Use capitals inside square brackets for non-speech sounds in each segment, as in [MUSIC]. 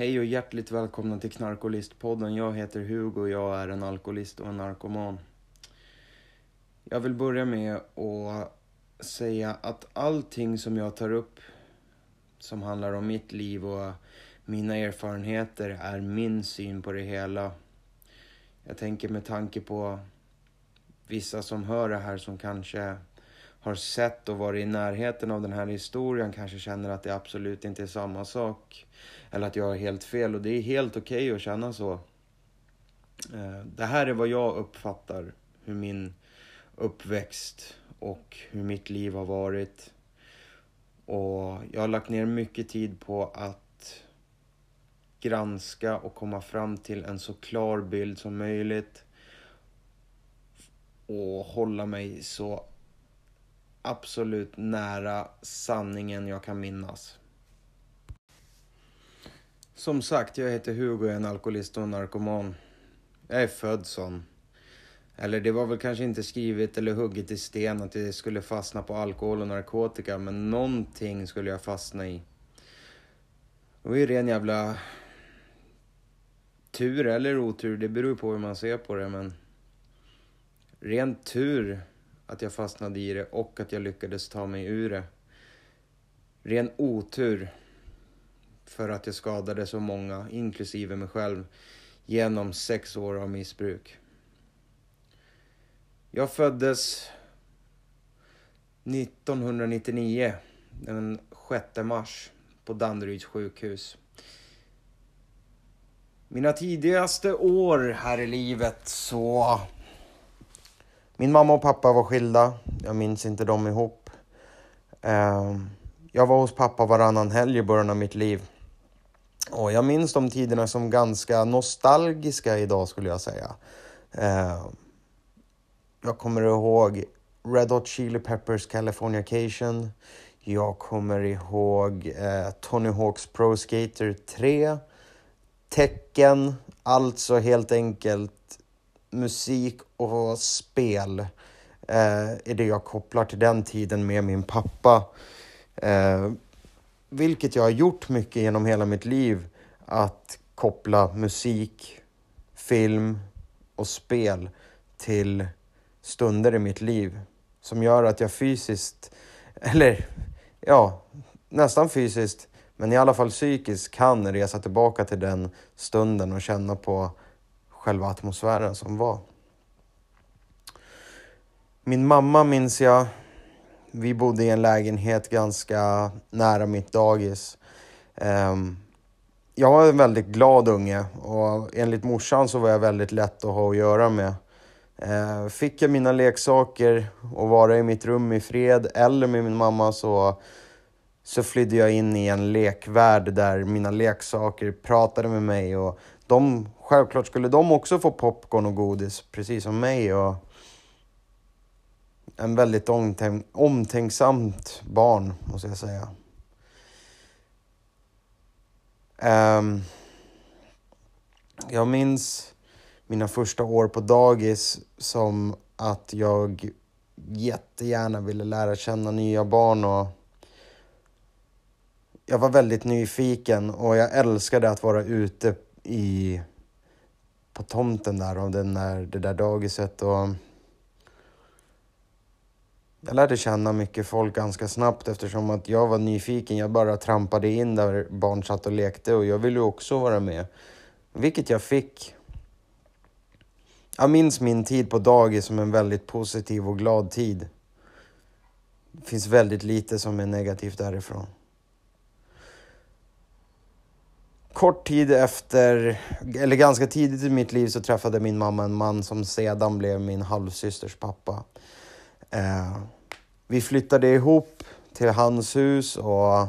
Hej och hjärtligt välkomna till Knarkolistpodden. Jag heter Hugo och jag är en alkoholist och en narkoman. Jag vill börja med att säga att allting som jag tar upp som handlar om mitt liv och mina erfarenheter är min syn på det hela. Jag tänker med tanke på vissa som hör det här som kanske har sett och varit i närheten av den här historien kanske känner att det absolut inte är samma sak. Eller att jag har helt fel och det är helt okej okay att känna så. Eh, det här är vad jag uppfattar hur min uppväxt och hur mitt liv har varit. Och jag har lagt ner mycket tid på att granska och komma fram till en så klar bild som möjligt. Och hålla mig så absolut nära sanningen jag kan minnas. Som sagt, jag heter Hugo, jag är en alkoholist och en narkoman. Jag är född sån. Eller det var väl kanske inte skrivet eller hugget i sten att jag skulle fastna på alkohol och narkotika, men någonting skulle jag fastna i. Det var ju ren jävla tur eller otur, det beror på hur man ser på det, men ren tur att jag fastnade i det och att jag lyckades ta mig ur det. Ren otur för att jag skadade så många, inklusive mig själv, genom sex år av missbruk. Jag föddes 1999, den 6 mars, på Danderyds sjukhus. Mina tidigaste år här i livet så min mamma och pappa var skilda. Jag minns inte dem ihop. Ehm, jag var hos pappa varannan helg i början av mitt liv. Och jag minns de tiderna som ganska nostalgiska idag skulle jag säga. Ehm, jag kommer ihåg Red Hot Chili Peppers Californication. Jag kommer ihåg eh, Tony Hawks Pro Skater 3. Tecken, alltså helt enkelt musik och spel eh, är det jag kopplar till den tiden med min pappa. Eh, vilket jag har gjort mycket genom hela mitt liv. Att koppla musik, film och spel till stunder i mitt liv. Som gör att jag fysiskt, eller ja, nästan fysiskt, men i alla fall psykiskt kan resa tillbaka till den stunden och känna på själva atmosfären som var. Min mamma minns jag, vi bodde i en lägenhet ganska nära mitt dagis. Ehm, jag var en väldigt glad unge och enligt morsan så var jag väldigt lätt att ha att göra med. Ehm, fick jag mina leksaker och vara i mitt rum i fred eller med min mamma så, så flydde jag in i en lekvärld där mina leksaker pratade med mig och de Självklart skulle de också få popcorn och godis, precis som mig. Och en väldigt omtänk omtänksamt barn, måste jag säga. Um, jag minns mina första år på dagis som att jag jättegärna ville lära känna nya barn och jag var väldigt nyfiken och jag älskade att vara ute i på tomten där av den där, det där dagiset. Och jag lärde känna mycket folk ganska snabbt eftersom att jag var nyfiken. Jag bara trampade in där barn satt och lekte och jag ville också vara med. Vilket jag fick. Jag minns min tid på dagis som en väldigt positiv och glad tid. Det finns väldigt lite som är negativt därifrån. Kort tid efter, eller ganska tidigt i mitt liv så träffade min mamma en man som sedan blev min halvsysters pappa. Eh, vi flyttade ihop till hans hus och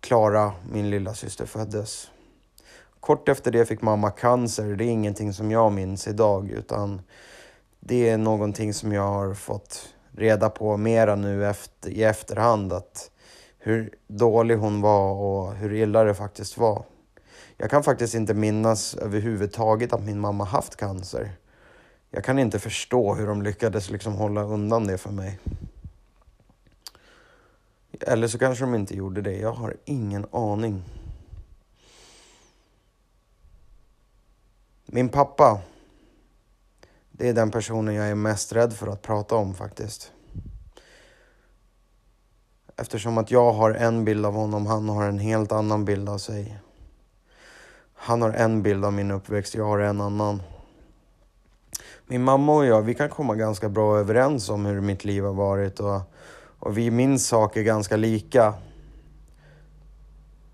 Klara, min lilla syster, föddes. Kort efter det fick mamma cancer. Det är ingenting som jag minns idag utan det är någonting som jag har fått reda på mera nu efter, i efterhand. Att hur dålig hon var och hur illa det faktiskt var. Jag kan faktiskt inte minnas överhuvudtaget att min mamma haft cancer. Jag kan inte förstå hur de lyckades liksom hålla undan det för mig. Eller så kanske de inte gjorde det. Jag har ingen aning. Min pappa. Det är den personen jag är mest rädd för att prata om faktiskt. Eftersom att jag har en bild av honom, han har en helt annan bild av sig. Han har en bild av min uppväxt, jag har en annan. Min mamma och jag, vi kan komma ganska bra överens om hur mitt liv har varit och, och vi minns saker ganska lika.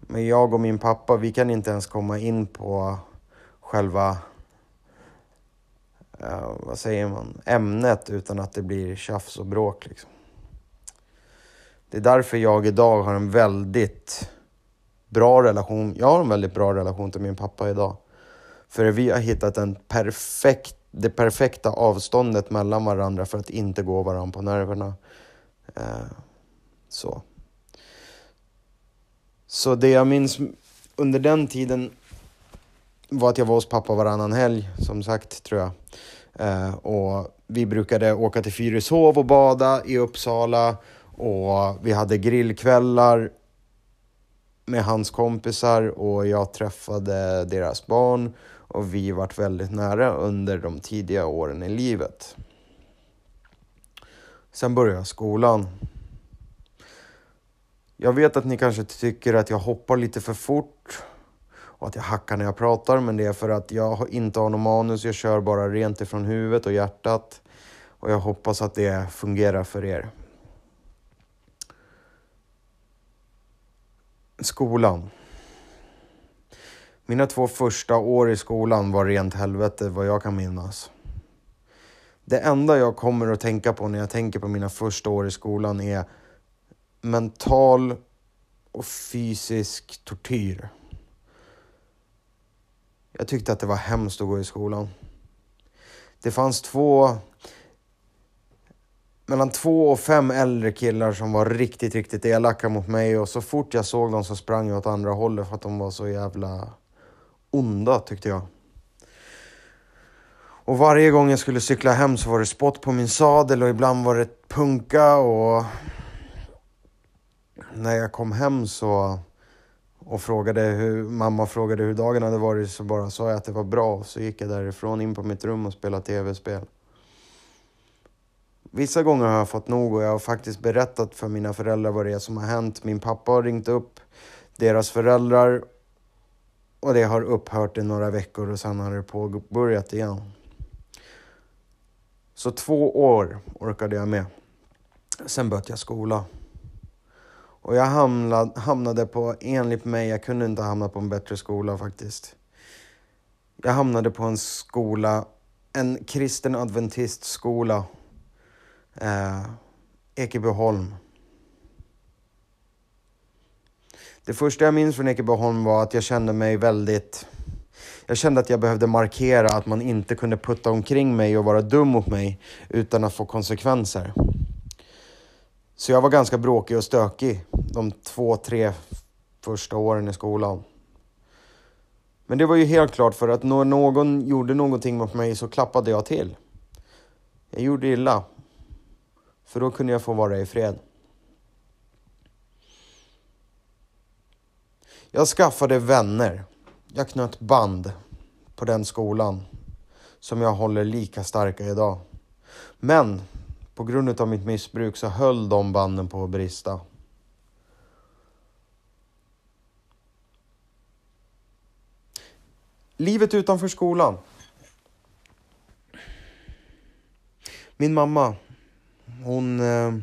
Men jag och min pappa, vi kan inte ens komma in på själva, uh, vad säger man, ämnet utan att det blir tjafs och bråk liksom. Det är därför jag idag har en väldigt bra relation. Jag har en väldigt bra relation till min pappa idag. För vi har hittat en perfekt, det perfekta avståndet mellan varandra för att inte gå varandra på nerverna. Eh, så. Så det jag minns under den tiden var att jag var hos pappa varannan helg, som sagt, tror jag. Eh, och vi brukade åka till Fyrishov och bada i Uppsala och vi hade grillkvällar med hans kompisar och jag träffade deras barn och vi vart väldigt nära under de tidiga åren i livet. Sen började jag skolan jag vet att ni kanske tycker att jag hoppar lite för fort och att jag hackar när jag pratar, men det är för att jag inte har något manus. Jag kör bara rent ifrån huvudet och hjärtat och jag hoppas att det fungerar för er. Skolan. Mina två första år i skolan var rent helvete vad jag kan minnas. Det enda jag kommer att tänka på när jag tänker på mina första år i skolan är mental och fysisk tortyr. Jag tyckte att det var hemskt att gå i skolan. Det fanns två, mellan två och fem äldre killar som var riktigt, riktigt elaka mot mig och så fort jag såg dem så sprang jag åt andra hållet för att de var så jävla onda tyckte jag. Och varje gång jag skulle cykla hem så var det spott på min sadel och ibland var det punka och när jag kom hem så och frågade hur, mamma frågade hur dagen hade varit så bara sa jag att det var bra. Så gick jag därifrån in på mitt rum och spelade tv-spel. Vissa gånger har jag fått nog och jag har faktiskt berättat för mina föräldrar vad det är som har hänt. Min pappa har ringt upp deras föräldrar och det har upphört i några veckor och sen har det påbörjat igen. Så två år orkade jag med. Sen bytte jag skola. Och jag hamnade, hamnade på, enligt mig, jag kunde inte hamna på en bättre skola faktiskt. Jag hamnade på en skola, en kristen adventistskola, eh, Ekebyholm. Det första jag minns från Ekebyholm var att jag kände mig väldigt... Jag kände att jag behövde markera att man inte kunde putta omkring mig och vara dum mot mig utan att få konsekvenser. Så jag var ganska bråkig och stökig de två, tre första åren i skolan. Men det var ju helt klart för att när någon gjorde någonting mot mig så klappade jag till. Jag gjorde illa. För då kunde jag få vara i fred. Jag skaffade vänner. Jag knöt band på den skolan som jag håller lika starka idag. Men på grund av mitt missbruk så höll de banden på att brista. Livet utanför skolan. Min mamma, hon, eh,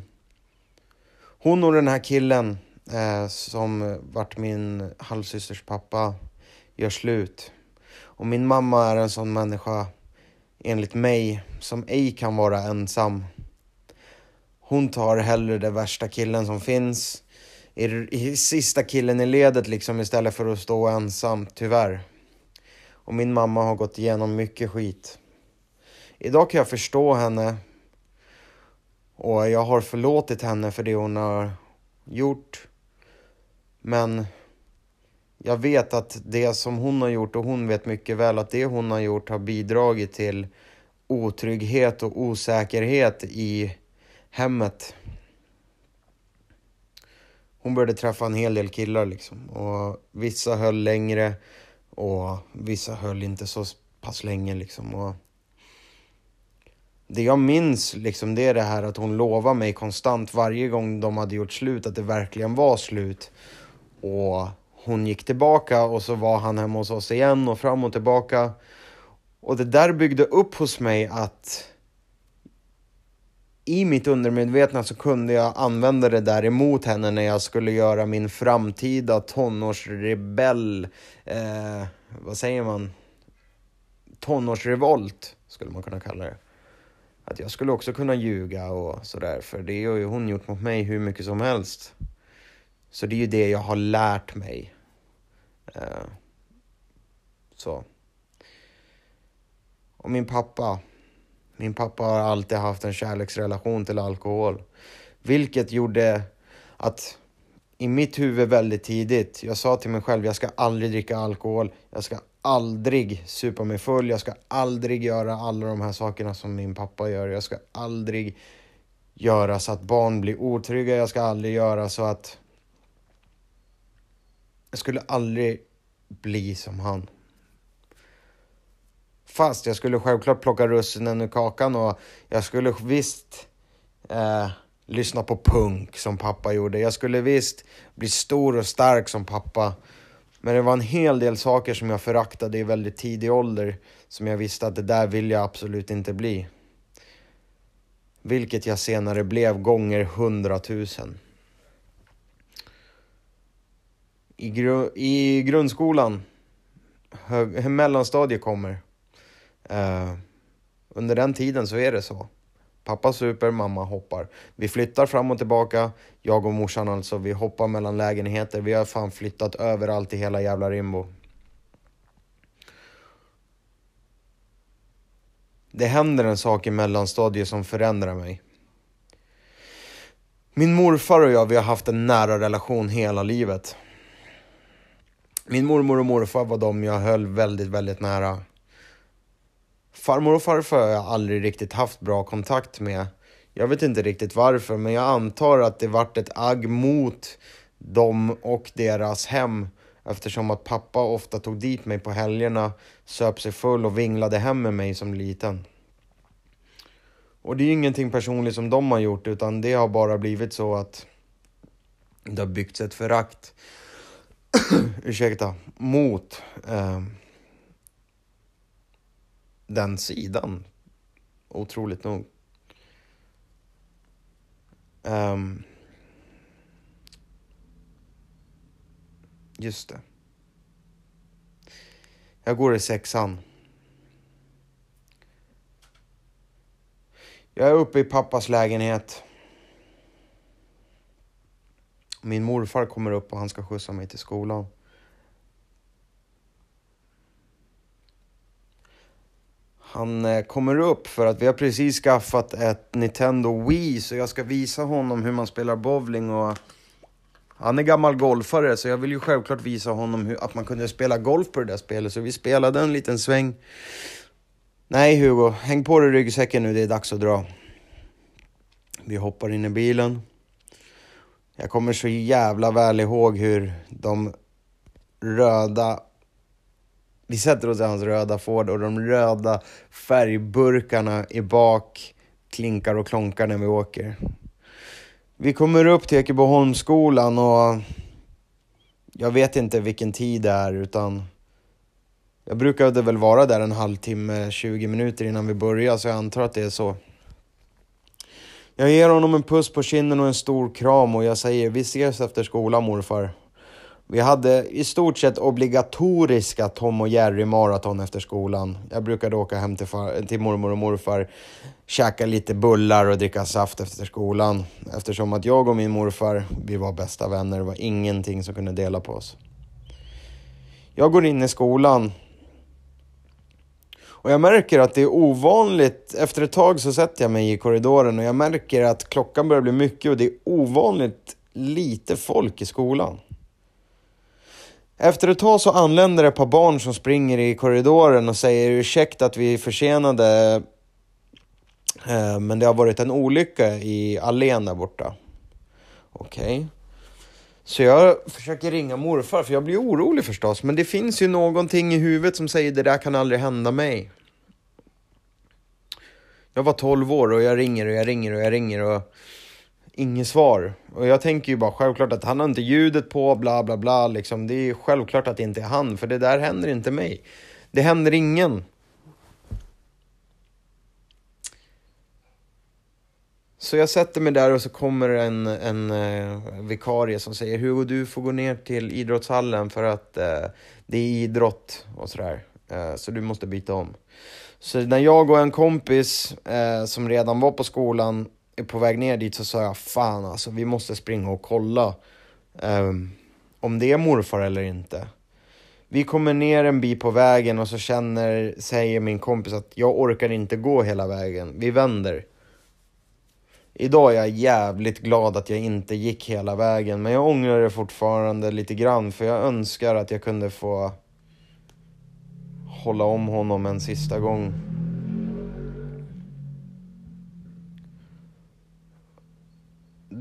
hon och den här killen eh, som vart min halvsysters pappa gör slut. Och min mamma är en sån människa, enligt mig, som ej kan vara ensam. Hon tar hellre den värsta killen som finns, i, i sista killen i ledet liksom istället för att stå ensam, tyvärr. Och min mamma har gått igenom mycket skit. Idag kan jag förstå henne. Och jag har förlåtit henne för det hon har gjort. Men jag vet att det som hon har gjort, och hon vet mycket väl att det hon har gjort har bidragit till otrygghet och osäkerhet i hemmet. Hon började träffa en hel del killar liksom. Och vissa höll längre och vissa höll inte så pass länge liksom. Och det jag minns liksom det är det här att hon lovade mig konstant varje gång de hade gjort slut att det verkligen var slut. Och hon gick tillbaka och så var han hemma hos oss igen och fram och tillbaka. Och det där byggde upp hos mig att i mitt undermedvetna så kunde jag använda det där emot henne när jag skulle göra min framtida tonårsrebell, eh, vad säger man? Tonårsrevolt skulle man kunna kalla det. Att jag skulle också kunna ljuga och sådär, för det har ju hon gjort mot mig hur mycket som helst. Så det är ju det jag har lärt mig. Eh, så. Och min pappa. Min pappa har alltid haft en kärleksrelation till alkohol. Vilket gjorde att i mitt huvud väldigt tidigt, jag sa till mig själv, jag ska aldrig dricka alkohol, jag ska aldrig supa mig full, jag ska aldrig göra alla de här sakerna som min pappa gör, jag ska aldrig göra så att barn blir otrygga, jag ska aldrig göra så att... Jag skulle aldrig bli som han. Fast jag skulle självklart plocka russinen ur kakan och jag skulle visst eh, lyssna på punk som pappa gjorde. Jag skulle visst bli stor och stark som pappa. Men det var en hel del saker som jag föraktade i väldigt tidig ålder som jag visste att det där vill jag absolut inte bli. Vilket jag senare blev gånger hundratusen. I, gru I grundskolan, hög mellanstadiet kommer. Uh, under den tiden så är det så. Pappa super, mamma hoppar. Vi flyttar fram och tillbaka, jag och morsan alltså. Vi hoppar mellan lägenheter. Vi har fan flyttat överallt i hela jävla Rimbo. Det händer en sak i mellanstadiet som förändrar mig. Min morfar och jag, vi har haft en nära relation hela livet. Min mormor och morfar var de jag höll väldigt, väldigt nära. Farmor och farfar har jag aldrig riktigt haft bra kontakt med. Jag vet inte riktigt varför, men jag antar att det vart ett agg mot dem och deras hem eftersom att pappa ofta tog dit mig på helgerna, söp sig full och vinglade hem med mig som liten. Och det är ju ingenting personligt som de har gjort, utan det har bara blivit så att det har byggts ett förakt, [CLEARS THROAT] ursäkta, mot eh, den sidan. Otroligt nog. Um, just det. Jag går i sexan. Jag är uppe i pappas lägenhet. Min morfar kommer upp och han ska skjutsa mig till skolan. Han eh, kommer upp för att vi har precis skaffat ett Nintendo Wii så jag ska visa honom hur man spelar bowling och han är gammal golfare så jag vill ju självklart visa honom hur, att man kunde spela golf på det där spelet så vi spelade en liten sväng. Nej Hugo, häng på dig ryggsäcken nu, det är dags att dra. Vi hoppar in i bilen. Jag kommer så jävla väl ihåg hur de röda vi sätter oss i hans röda Ford och de röda färgburkarna i bak klinkar och klonkar när vi åker. Vi kommer upp till Ekebyholmsskolan och jag vet inte vilken tid det är utan jag brukade väl vara där en halvtimme, 20 minuter innan vi börjar så jag antar att det är så. Jag ger honom en puss på kinden och en stor kram och jag säger vi ses efter skolan morfar. Vi hade i stort sett obligatoriska Tom och Jerry maraton efter skolan. Jag brukade åka hem till, far, till mormor och morfar, käka lite bullar och dricka saft efter skolan. Eftersom att jag och min morfar, vi var bästa vänner. Det var ingenting som kunde dela på oss. Jag går in i skolan. Och jag märker att det är ovanligt, efter ett tag så sätter jag mig i korridoren och jag märker att klockan börjar bli mycket och det är ovanligt lite folk i skolan. Efter ett tag så anländer ett par barn som springer i korridoren och säger ursäkta att vi är försenade eh, men det har varit en olycka i allén där borta. Okej. Okay. Så jag försöker ringa morfar, för jag blir orolig förstås. Men det finns ju någonting i huvudet som säger det där kan aldrig hända mig. Jag var 12 år och jag ringer och jag ringer och jag ringer och inget svar. Och jag tänker ju bara självklart att han har inte ljudet på, bla bla bla. Liksom. Det är självklart att det inte är han, för det där händer inte mig. Det händer ingen. Så jag sätter mig där och så kommer en, en uh, vikarie som säger Hugo, du får gå ner till idrottshallen för att eh, det är idrott och sådär. Eh, så du måste byta om. Så när jag och en kompis eh, som redan var på skolan på väg ner dit så sa jag fan alltså vi måste springa och kolla ehm, om det är morfar eller inte. Vi kommer ner en bit på vägen och så känner, säger min kompis att jag orkar inte gå hela vägen. Vi vänder. Idag är jag jävligt glad att jag inte gick hela vägen, men jag ångrar det fortfarande lite grann för jag önskar att jag kunde få hålla om honom en sista gång.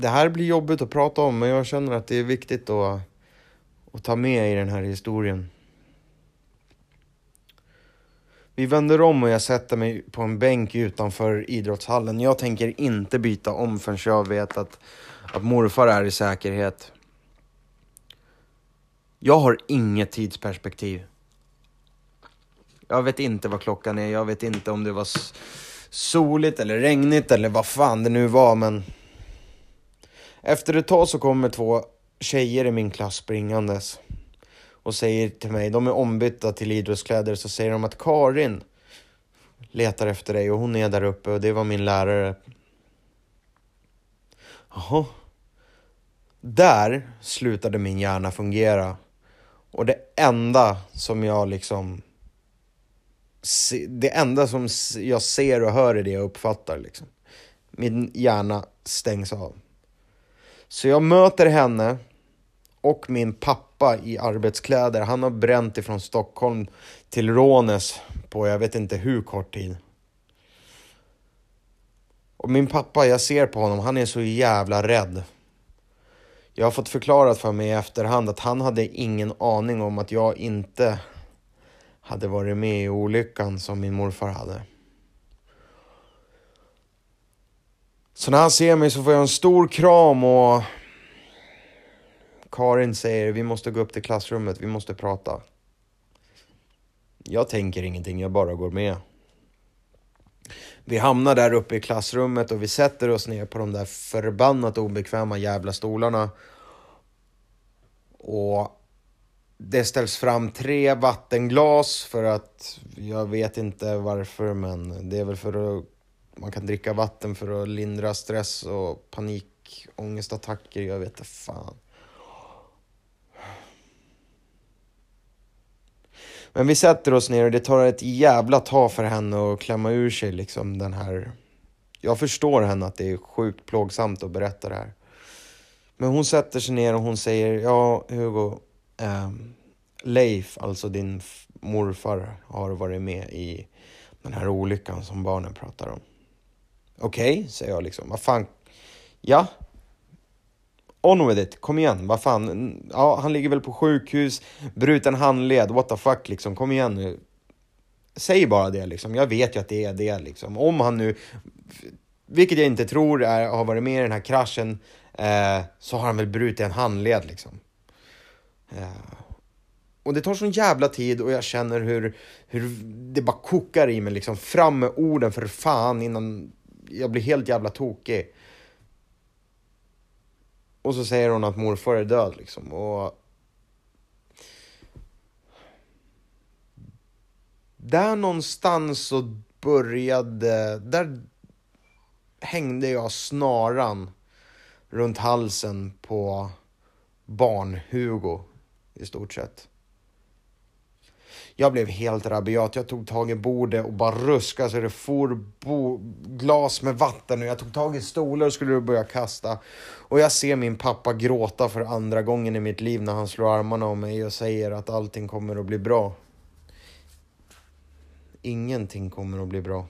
Det här blir jobbigt att prata om, men jag känner att det är viktigt att, att ta med i den här historien. Vi vänder om och jag sätter mig på en bänk utanför idrottshallen. Jag tänker inte byta om förrän jag vet att, att morfar är i säkerhet. Jag har inget tidsperspektiv. Jag vet inte vad klockan är, jag vet inte om det var soligt eller regnigt eller vad fan det nu var men... Efter ett tag så kommer två tjejer i min klass springandes och säger till mig, de är ombytta till idrottskläder, så säger de att Karin letar efter dig och hon är där uppe och det var min lärare. Jaha. Där slutade min hjärna fungera. Och det enda som jag liksom... Det enda som jag ser och hör är det jag uppfattar liksom. Min hjärna stängs av. Så jag möter henne och min pappa i arbetskläder. Han har bränt ifrån Stockholm till Rånes på jag vet inte hur kort tid. Och min pappa, jag ser på honom, han är så jävla rädd. Jag har fått förklarat för mig i efterhand att han hade ingen aning om att jag inte hade varit med i olyckan som min morfar hade. Så när han ser mig så får jag en stor kram och Karin säger vi måste gå upp till klassrummet, vi måste prata. Jag tänker ingenting, jag bara går med. Vi hamnar där uppe i klassrummet och vi sätter oss ner på de där förbannat obekväma jävla stolarna. Och det ställs fram tre vattenglas för att, jag vet inte varför, men det är väl för att man kan dricka vatten för att lindra stress och panikångestattacker, jag vet inte fan. Men vi sätter oss ner och det tar ett jävla tag för henne att klämma ur sig liksom den här... Jag förstår henne att det är sjukt plågsamt att berätta det här. Men hon sätter sig ner och hon säger, ja Hugo, eh, Leif, alltså din morfar, har varit med i den här olyckan som barnen pratar om. Okej, okay, säger jag liksom. Vad fan? Ja, On with it, kom igen, vad fan. Mm, ja, han ligger väl på sjukhus, bruten handled, what the fuck liksom, kom igen nu. Säg bara det liksom, jag vet ju att det är det liksom. Om han nu, vilket jag inte tror är, har varit med i den här kraschen, eh, så har han väl brutit en handled liksom. Eh, och det tar sån jävla tid och jag känner hur, hur det bara kokar i mig liksom. Fram med orden för fan innan jag blir helt jävla tokig. Och så säger hon att morfar är död liksom. Och... Där någonstans så började, där hängde jag snaran runt halsen på barn-Hugo i stort sett. Jag blev helt rabiat. Jag tog tag i bordet och bara ruskade så det for glas med vatten och jag tog tag i stolar och skulle börja kasta. Och jag ser min pappa gråta för andra gången i mitt liv när han slår armarna om mig och säger att allting kommer att bli bra. Ingenting kommer att bli bra.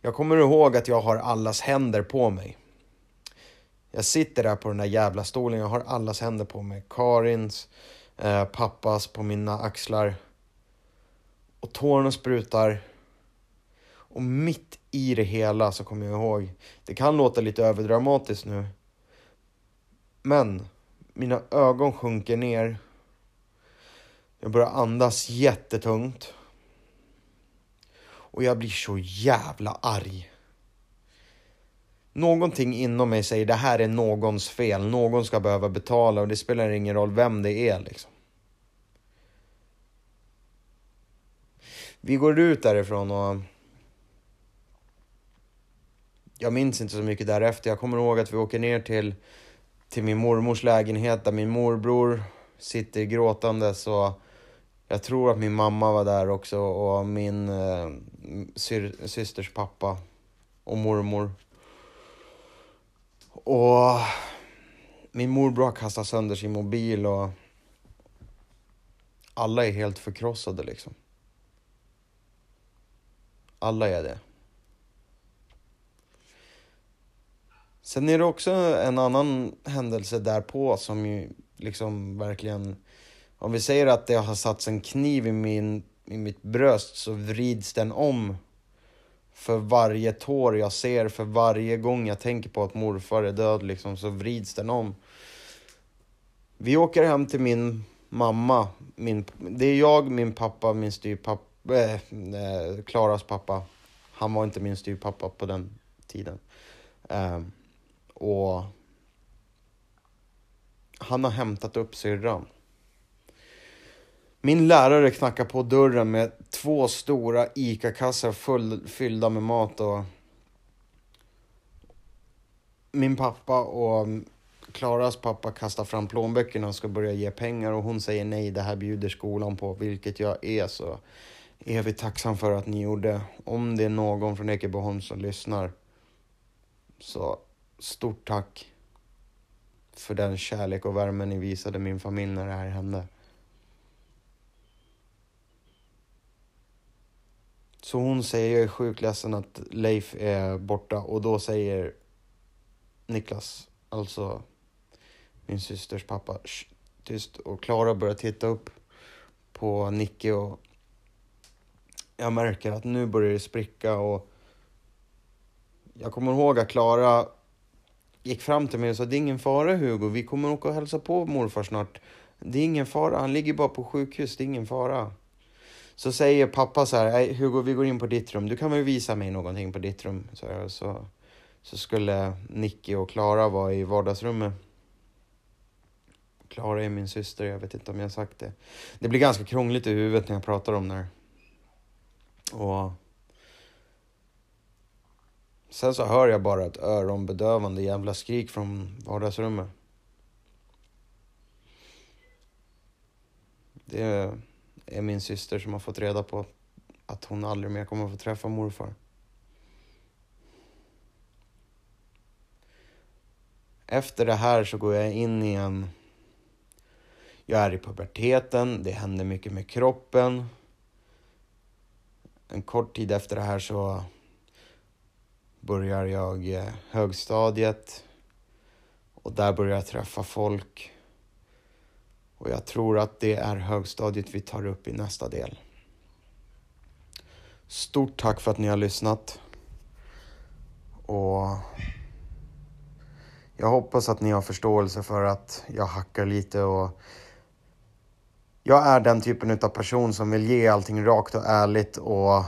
Jag kommer ihåg att jag har allas händer på mig. Jag sitter där på den där jävla stolen, jag har allas händer på mig. Karins, eh, pappas på mina axlar. Och tårna sprutar. Och mitt i det hela så kommer jag ihåg, det kan låta lite överdramatiskt nu. Men mina ögon sjunker ner. Jag börjar andas jättetungt. Och jag blir så jävla arg. Någonting inom mig säger det här är någons fel. Någon ska behöva betala och det spelar ingen roll vem det är liksom. Vi går ut därifrån och jag minns inte så mycket därefter. Jag kommer ihåg att vi åker ner till, till min mormors lägenhet där min morbror sitter gråtande så jag tror att min mamma var där också och min eh, syr, systers pappa och mormor. Och min morbror har kastat sönder sin mobil och alla är helt förkrossade liksom. Alla är det. Sen är det också en annan händelse därpå som ju liksom verkligen... Om vi säger att det har satts en kniv i, min, i mitt bröst så vrids den om för varje tår jag ser, för varje gång jag tänker på att morfar är död liksom, så vrids den om. Vi åker hem till min mamma. Min, det är jag, min pappa, min styvpappa, Eh, eh, Klaras pappa. Han var inte min styvpappa på den tiden. Eh, och han har hämtat upp syrran. Min lärare knackar på dörren med två stora ICA-kassar full, fyllda med mat och min pappa och Klaras pappa kastar fram plånböckerna och ska börja ge pengar och hon säger nej, det här bjuder skolan på, vilket jag är så evigt tacksam för att ni gjorde. Om det är någon från Ekebyholm som lyssnar så stort tack för den kärlek och värme ni visade min familj när det här hände. Så hon säger, jag är sjukt ledsen att Leif är borta och då säger Niklas, alltså min systers pappa, tyst. Och Klara börjar titta upp på Nicke och jag märker att nu börjar det spricka och jag kommer ihåg att Klara gick fram till mig och sa det är ingen fara Hugo, vi kommer åka och hälsa på morfar snart. Det är ingen fara, han ligger bara på sjukhus, det är ingen fara. Så säger pappa så här, Hugo vi går in på ditt rum, du kan väl visa mig någonting på ditt rum? Så, jag, så, så skulle Nicky och Klara vara i vardagsrummet. Klara är min syster, jag vet inte om jag har sagt det. Det blir ganska krångligt i huvudet när jag pratar om det här. Och Sen så hör jag bara ett öronbedövande jävla skrik från vardagsrummet. Det är min syster som har fått reda på att hon aldrig mer kommer att få träffa morfar. Efter det här så går jag in i en... Jag är i puberteten, det händer mycket med kroppen. En kort tid efter det här så börjar jag eh, högstadiet och där börjar jag träffa folk. Och jag tror att det är högstadiet vi tar upp i nästa del. Stort tack för att ni har lyssnat. Och jag hoppas att ni har förståelse för att jag hackar lite och jag är den typen av person som vill ge allting rakt och ärligt och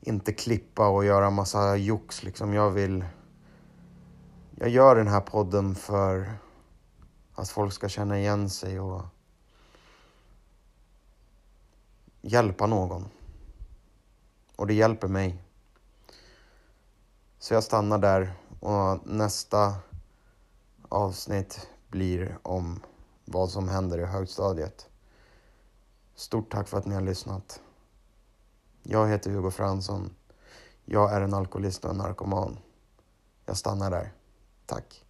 inte klippa och göra massa jox liksom. Jag vill... Jag gör den här podden för att folk ska känna igen sig och hjälpa någon. Och det hjälper mig. Så jag stannar där och nästa avsnitt blir om vad som händer i högstadiet. Stort tack för att ni har lyssnat. Jag heter Hugo Fransson. Jag är en alkoholist och en narkoman. Jag stannar där. Tack.